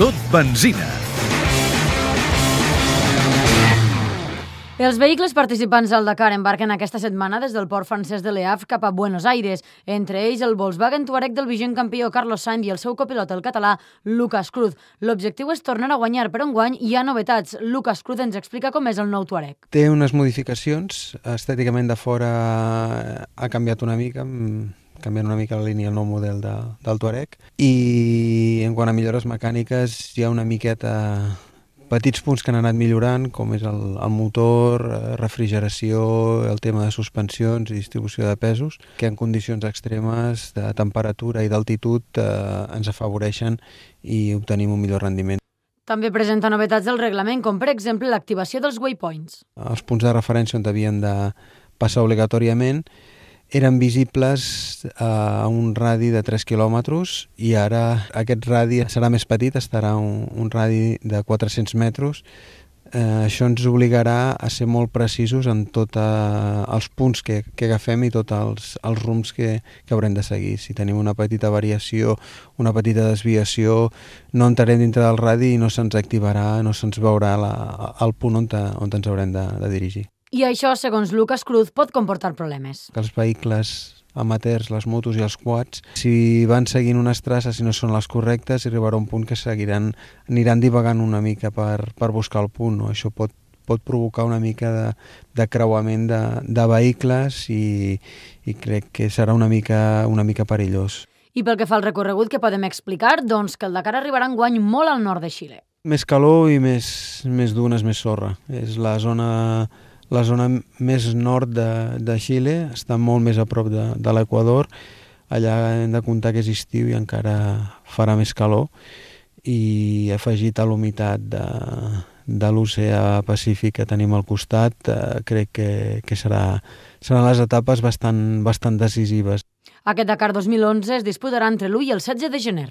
tot benzina. Els vehicles participants al Dakar embarquen aquesta setmana des del port francès de Le Havre cap a Buenos Aires, entre ells el Volkswagen Touareg del vigent campió Carlos Sainz i el seu copilot, el català Lucas Cruz. L'objectiu és tornar a guanyar, però enguany hi ha novetats. Lucas Cruz ens explica com és el nou Touareg. Té unes modificacions, estèticament de fora ha canviat una mica, canviant una mica la línia el nou model de, del Touareg i en quant a millores mecàniques hi ha una miqueta petits punts que han anat millorant, com és el, el motor, eh, refrigeració, el tema de suspensions i distribució de pesos, que en condicions extremes de temperatura i d'altitud eh, ens afavoreixen i obtenim un millor rendiment. També presenta novetats del reglament, com per exemple l'activació dels waypoints. Els punts de referència on havien de passar obligatòriament eren visibles eh, a un radi de 3 quilòmetres i ara aquest radi serà més petit, estarà un, un radi de 400 metres. Eh, això ens obligarà a ser molt precisos en tots eh, els punts que, que agafem i tots els, els rums que, que haurem de seguir. Si tenim una petita variació, una petita desviació, no entrarem dintre del radi i no se'ns activarà, no se'ns veurà la, el punt on, te, on ens haurem de, de dirigir. I això, segons Lucas Cruz, pot comportar problemes. Els vehicles amateurs, les motos i els quads, si van seguint unes traces i no són les correctes, arribarà un punt que seguiran, aniran divagant una mica per, per buscar el punt. No? Això pot, pot provocar una mica de, de creuament de, de vehicles i, i crec que serà una mica, una mica perillós. I pel que fa al recorregut que podem explicar, doncs que el Dakar arribarà en guany molt al nord de Xile. Més calor i més, més dunes, més sorra. És la zona la zona més nord de, de Xile, està molt més a prop de, de l'Equador, allà hem de comptar que és estiu i encara farà més calor i afegit a l'humitat de, de l'oceà Pacífic que tenim al costat, eh, crec que, que serà, seran les etapes bastant, bastant decisives. Aquest Dakar 2011 es disputarà entre l'1 i el 16 de gener.